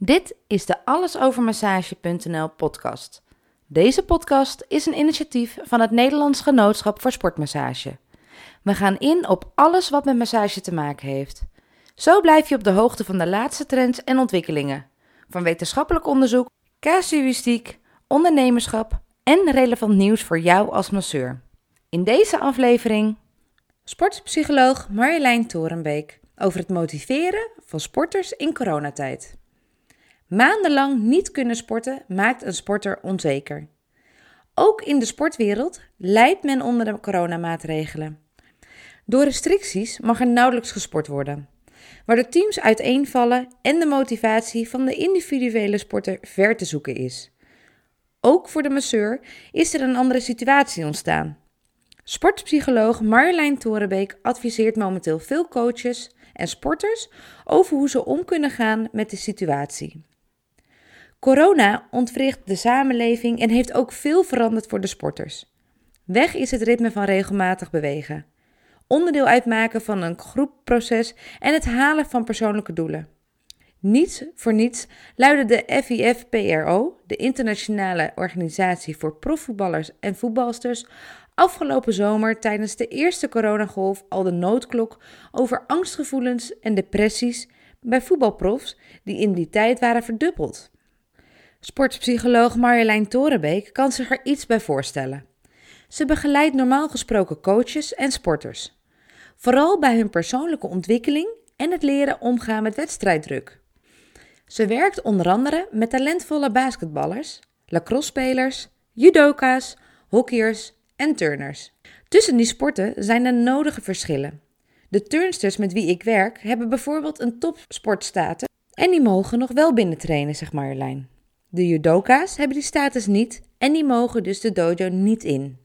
Dit is de allesovermassage.nl podcast. Deze podcast is een initiatief van het Nederlands Genootschap voor Sportmassage. We gaan in op alles wat met massage te maken heeft. Zo blijf je op de hoogte van de laatste trends en ontwikkelingen. Van wetenschappelijk onderzoek, casuïstiek, ondernemerschap en relevant nieuws voor jou als masseur. In deze aflevering sportpsycholoog Marjolein Torenbeek over het motiveren van sporters in coronatijd. Maandenlang niet kunnen sporten maakt een sporter onzeker. Ook in de sportwereld lijdt men onder de coronamaatregelen. Door restricties mag er nauwelijks gesport worden, waardoor teams uiteenvallen en de motivatie van de individuele sporter ver te zoeken is. Ook voor de masseur is er een andere situatie ontstaan. Sportpsycholoog Marjolein Torenbeek adviseert momenteel veel coaches en sporters over hoe ze om kunnen gaan met de situatie. Corona ontwricht de samenleving en heeft ook veel veranderd voor de sporters. Weg is het ritme van regelmatig bewegen, onderdeel uitmaken van een groepproces en het halen van persoonlijke doelen. Niets voor niets luidde de FIF-PRO, de Internationale Organisatie voor Profvoetballers en Voetbalsters, afgelopen zomer tijdens de eerste coronagolf al de noodklok over angstgevoelens en depressies bij voetbalprofs die in die tijd waren verdubbeld. Sportpsycholoog Marjolein Torenbeek kan zich er iets bij voorstellen. Ze begeleidt normaal gesproken coaches en sporters. Vooral bij hun persoonlijke ontwikkeling en het leren omgaan met wedstrijddruk. Ze werkt onder andere met talentvolle basketballers, lacrosse-spelers, judoka's, hockeyers en turners. Tussen die sporten zijn er nodige verschillen. De turnsters met wie ik werk hebben bijvoorbeeld een topsportstatus en die mogen nog wel binnentrainen, zegt Marjolein. De judoka's hebben die status niet en die mogen dus de dojo niet in.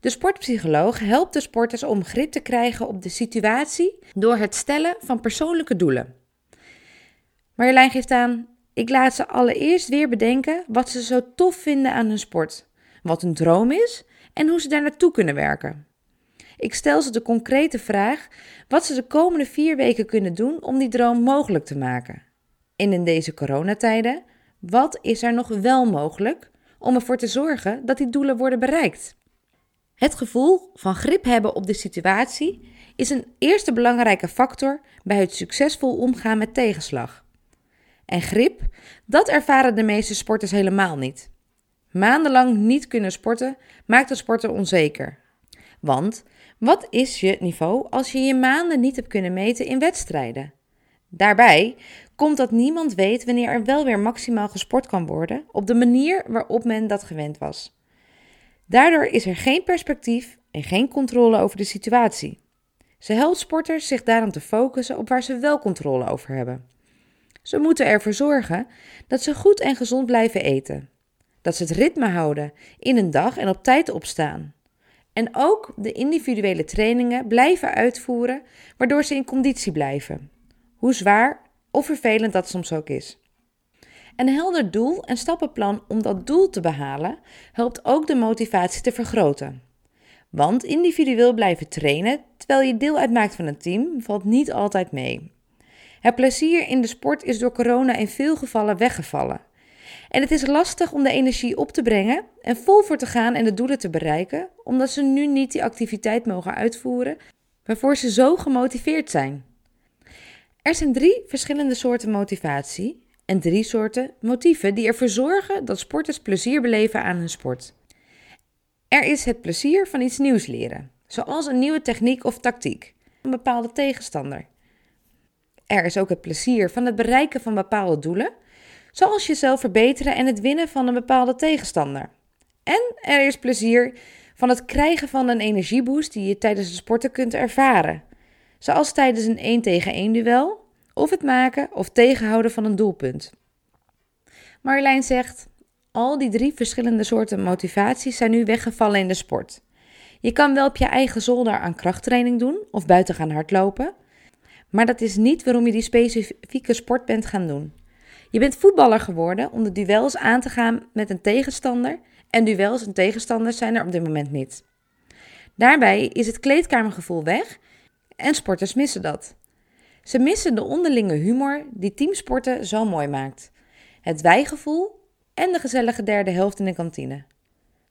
De sportpsycholoog helpt de sporters om grip te krijgen op de situatie door het stellen van persoonlijke doelen. Marjolein geeft aan: ik laat ze allereerst weer bedenken wat ze zo tof vinden aan hun sport, wat hun droom is en hoe ze daar naartoe kunnen werken. Ik stel ze de concrete vraag wat ze de komende vier weken kunnen doen om die droom mogelijk te maken. En in deze coronatijden wat is er nog wel mogelijk om ervoor te zorgen dat die doelen worden bereikt? Het gevoel van grip hebben op de situatie is een eerste belangrijke factor bij het succesvol omgaan met tegenslag. En grip, dat ervaren de meeste sporters helemaal niet. Maandenlang niet kunnen sporten maakt een sporter onzeker. Want wat is je niveau als je je maanden niet hebt kunnen meten in wedstrijden? Daarbij komt dat niemand weet wanneer er wel weer maximaal gesport kan worden op de manier waarop men dat gewend was. Daardoor is er geen perspectief en geen controle over de situatie. Ze helpt sporters zich daarom te focussen op waar ze wel controle over hebben. Ze moeten ervoor zorgen dat ze goed en gezond blijven eten, dat ze het ritme houden in een dag en op tijd opstaan. En ook de individuele trainingen blijven uitvoeren, waardoor ze in conditie blijven. Hoe zwaar of vervelend dat soms ook is. Een helder doel en stappenplan om dat doel te behalen helpt ook de motivatie te vergroten. Want individueel blijven trainen terwijl je deel uitmaakt van een team valt niet altijd mee. Het plezier in de sport is door corona in veel gevallen weggevallen. En het is lastig om de energie op te brengen en vol voor te gaan en de doelen te bereiken, omdat ze nu niet die activiteit mogen uitvoeren waarvoor ze zo gemotiveerd zijn. Er zijn drie verschillende soorten motivatie en drie soorten motieven die ervoor zorgen dat sporters plezier beleven aan hun sport. Er is het plezier van iets nieuws leren, zoals een nieuwe techniek of tactiek, een bepaalde tegenstander. Er is ook het plezier van het bereiken van bepaalde doelen, zoals jezelf verbeteren en het winnen van een bepaalde tegenstander. En er is plezier van het krijgen van een energieboost die je tijdens het sporten kunt ervaren, zoals tijdens een 1 tegen 1 duel of het maken of tegenhouden van een doelpunt. Marjolein zegt: Al die drie verschillende soorten motivaties zijn nu weggevallen in de sport. Je kan wel op je eigen zolder aan krachttraining doen of buiten gaan hardlopen, maar dat is niet waarom je die specifieke sport bent gaan doen. Je bent voetballer geworden om de duels aan te gaan met een tegenstander en duels en tegenstanders zijn er op dit moment niet. Daarbij is het kleedkamergevoel weg en sporters missen dat. Ze missen de onderlinge humor die teamsporten zo mooi maakt. Het wijgevoel en de gezellige derde helft in de kantine.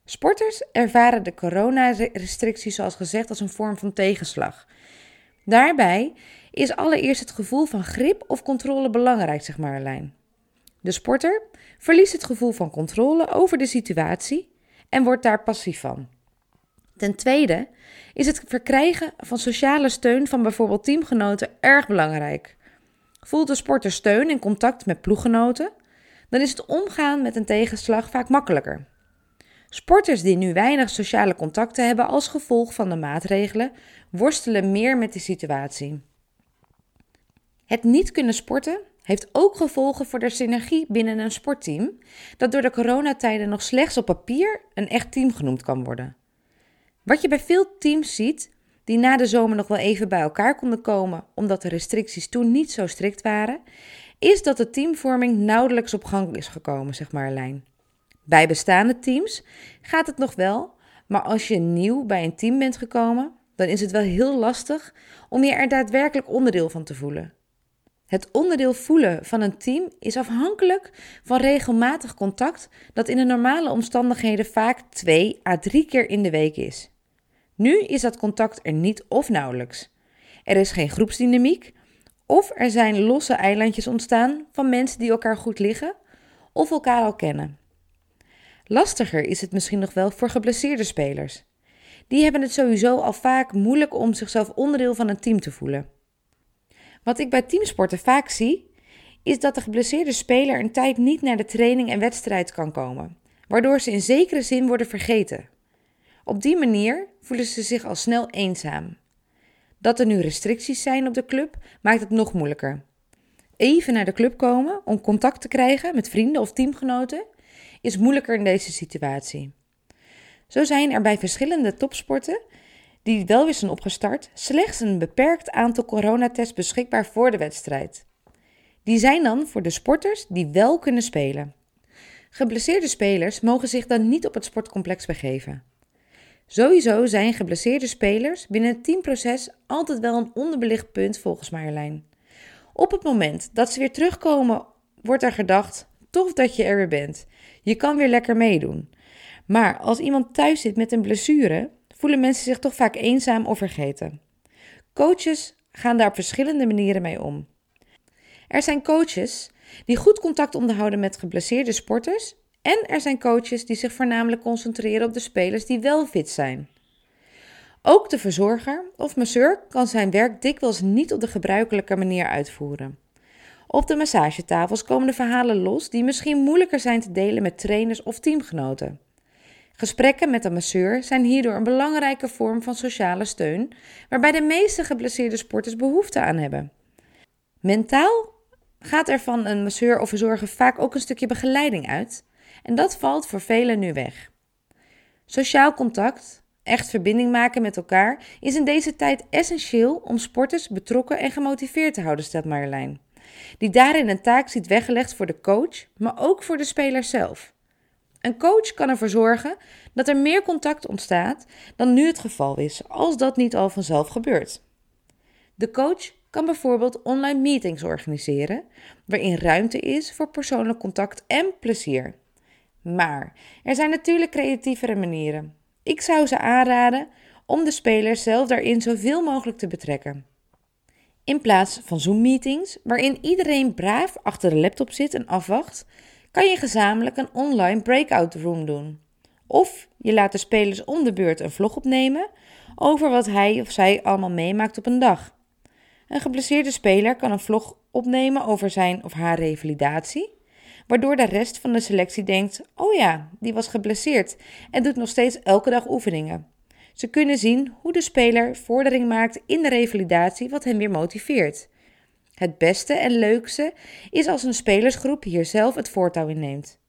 Sporters ervaren de coronarestricties zoals gezegd als een vorm van tegenslag. Daarbij is allereerst het gevoel van grip of controle belangrijk, zeg Marjolein. De sporter verliest het gevoel van controle over de situatie en wordt daar passief van. Ten tweede is het verkrijgen van sociale steun van bijvoorbeeld teamgenoten erg belangrijk. Voelt de sporter steun en contact met ploeggenoten, dan is het omgaan met een tegenslag vaak makkelijker. Sporters die nu weinig sociale contacten hebben als gevolg van de maatregelen, worstelen meer met de situatie. Het niet kunnen sporten heeft ook gevolgen voor de synergie binnen een sportteam, dat door de coronatijden nog slechts op papier een echt team genoemd kan worden. Wat je bij veel teams ziet, die na de zomer nog wel even bij elkaar konden komen omdat de restricties toen niet zo strikt waren, is dat de teamvorming nauwelijks op gang is gekomen, zeg maar Lijn. Bij bestaande teams gaat het nog wel, maar als je nieuw bij een team bent gekomen, dan is het wel heel lastig om je er daadwerkelijk onderdeel van te voelen. Het onderdeel voelen van een team is afhankelijk van regelmatig contact dat in de normale omstandigheden vaak twee à drie keer in de week is. Nu is dat contact er niet of nauwelijks. Er is geen groepsdynamiek, of er zijn losse eilandjes ontstaan van mensen die elkaar goed liggen of elkaar al kennen. Lastiger is het misschien nog wel voor geblesseerde spelers. Die hebben het sowieso al vaak moeilijk om zichzelf onderdeel van een team te voelen. Wat ik bij teamsporten vaak zie, is dat de geblesseerde speler een tijd niet naar de training en wedstrijd kan komen, waardoor ze in zekere zin worden vergeten. Op die manier voelen ze zich al snel eenzaam. Dat er nu restricties zijn op de club maakt het nog moeilijker. Even naar de club komen om contact te krijgen met vrienden of teamgenoten is moeilijker in deze situatie. Zo zijn er bij verschillende topsporten die wel weer zijn opgestart, slechts een beperkt aantal coronatests beschikbaar voor de wedstrijd. Die zijn dan voor de sporters die wel kunnen spelen. Geblesseerde spelers mogen zich dan niet op het sportcomplex begeven. Sowieso zijn geblesseerde spelers binnen het teamproces altijd wel een onderbelicht punt volgens Marjolein. Op het moment dat ze weer terugkomen, wordt er gedacht: tof dat je er weer bent. Je kan weer lekker meedoen. Maar als iemand thuis zit met een blessure, voelen mensen zich toch vaak eenzaam of vergeten. Coaches gaan daar op verschillende manieren mee om. Er zijn coaches die goed contact onderhouden met geblesseerde sporters en er zijn coaches die zich voornamelijk concentreren op de spelers die wel fit zijn. Ook de verzorger of masseur kan zijn werk dikwijls niet op de gebruikelijke manier uitvoeren. Op de massagetafels komen de verhalen los die misschien moeilijker zijn te delen met trainers of teamgenoten. Gesprekken met een masseur zijn hierdoor een belangrijke vorm van sociale steun, waarbij de meeste geblesseerde sporters behoefte aan hebben. Mentaal gaat er van een masseur of verzorger vaak ook een stukje begeleiding uit, en dat valt voor velen nu weg. Sociaal contact, echt verbinding maken met elkaar, is in deze tijd essentieel om sporters betrokken en gemotiveerd te houden, stelt Marjolein. Die daarin een taak ziet weggelegd voor de coach, maar ook voor de speler zelf. Een coach kan ervoor zorgen dat er meer contact ontstaat dan nu het geval is, als dat niet al vanzelf gebeurt. De coach kan bijvoorbeeld online meetings organiseren, waarin ruimte is voor persoonlijk contact en plezier. Maar er zijn natuurlijk creatievere manieren. Ik zou ze aanraden om de spelers zelf daarin zoveel mogelijk te betrekken. In plaats van Zoom-meetings, waarin iedereen braaf achter de laptop zit en afwacht, kan je gezamenlijk een online breakout room doen. Of je laat de spelers om de beurt een vlog opnemen over wat hij of zij allemaal meemaakt op een dag. Een geblesseerde speler kan een vlog opnemen over zijn of haar revalidatie, waardoor de rest van de selectie denkt: oh ja, die was geblesseerd en doet nog steeds elke dag oefeningen. Ze kunnen zien hoe de speler vordering maakt in de revalidatie, wat hen weer motiveert. Het beste en leukste is als een spelersgroep hier zelf het voortouw in neemt.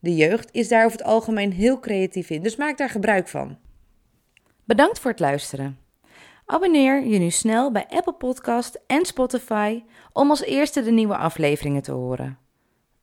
De jeugd is daar over het algemeen heel creatief in, dus maak daar gebruik van. Bedankt voor het luisteren. Abonneer je nu snel bij Apple Podcast en Spotify om als eerste de nieuwe afleveringen te horen.